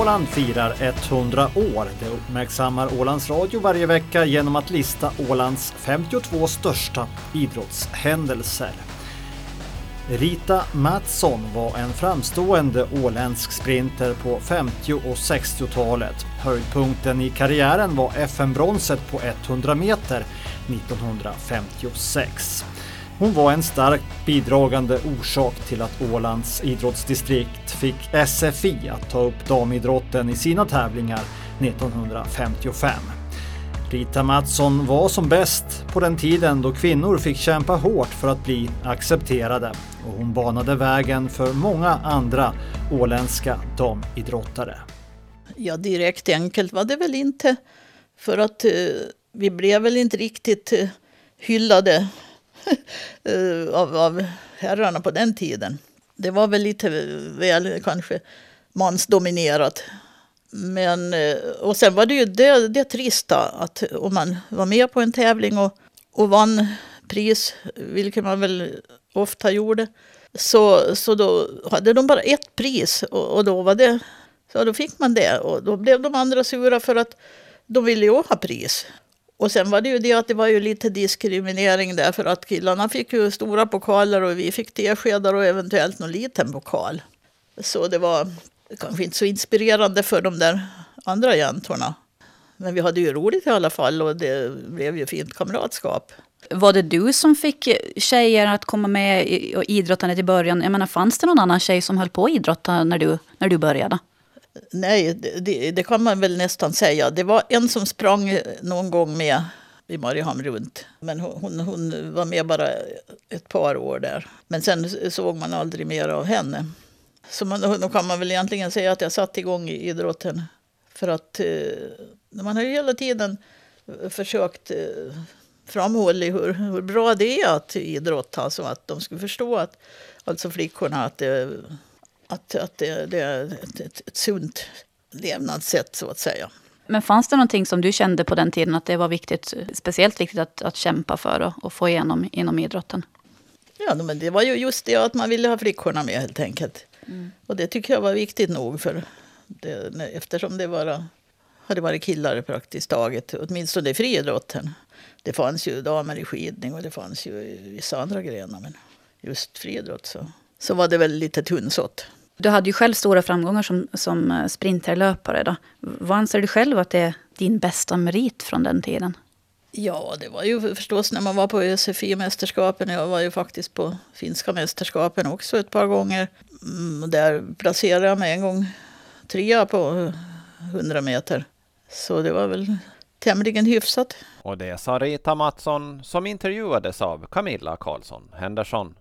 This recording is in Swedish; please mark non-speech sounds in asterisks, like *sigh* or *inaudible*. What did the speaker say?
Åland firar 100 år. Det uppmärksammar Ålands Radio varje vecka genom att lista Ålands 52 största idrottshändelser. Rita Mattsson var en framstående åländsk sprinter på 50 och 60-talet. Höjdpunkten i karriären var FN-bronset på 100 meter 1956. Hon var en starkt bidragande orsak till att Ålands idrottsdistrikt fick SFI att ta upp damidrotten i sina tävlingar 1955. Rita Mattsson var som bäst på den tiden då kvinnor fick kämpa hårt för att bli accepterade och hon banade vägen för många andra åländska damidrottare. Ja, direkt enkelt var det väl inte. För att eh, vi blev väl inte riktigt eh, hyllade *laughs* Eh, av, av herrarna på den tiden. Det var väl lite väl kanske mansdominerat. Men, eh, och sen var det ju det, det trista att om man var med på en tävling och, och vann pris, vilket man väl ofta gjorde, så, så då hade de bara ett pris och, och då var det, så då fick man det och då blev de andra sura för att de ville ju ha pris. Och sen var det ju det att det var ju lite diskriminering där för att killarna fick ju stora pokaler och vi fick teskedar och eventuellt någon liten pokal. Så det var kanske inte så inspirerande för de där andra jäntorna. Men vi hade ju roligt i alla fall och det blev ju fint kamratskap. Var det du som fick tjejer att komma med i idrottandet i början? Jag menar, fanns det någon annan tjej som höll på att idrotta när du, när du började? Nej, det, det, kan man väl nästan säga. Det var en som sprang någon gång med i Mariehamn runt. Men hon, hon var med bara ett par år där. Men sen såg man aldrig mer av henne. Så man, då kan man väl egentligen säga att jag satte igång idrotten. För att eh, man har ju hela tiden försökt eh, framhålla hur, hur bra det är att idrotta. Så att de skulle förstå att alltså flickorna att det att, att det, det är ett, ett, ett sunt levnadssätt så att säga. Men fanns det någonting som du kände på den tiden att det var viktigt, speciellt viktigt att, att kämpa för och, och få igenom inom idrotten? Ja, men det var ju just det att man ville ha flickorna med helt enkelt. Mm. Och det tycker jag var viktigt nog för det, eftersom det bara hade varit killar praktiskt taget, åtminstone i friidrotten. Det fanns ju damer i skidning och det fanns ju vissa andra grenar, men just friidrott så, så var det väl lite tunnsått. Du hade ju själv stora framgångar som, som eh, sprinterlöpare. Då. Vad anser du själv att det är din bästa merit från den tiden? Ja, det var ju förstås när man var på SFI-mästerskapen. Jag var ju faktiskt på finska mästerskapen också ett par gånger. Mm, där placerade jag mig en gång trea på 100 meter. Så det var väl tämligen hyfsat. Och det sa Rita Mattsson som intervjuades av Camilla Karlsson Henderson.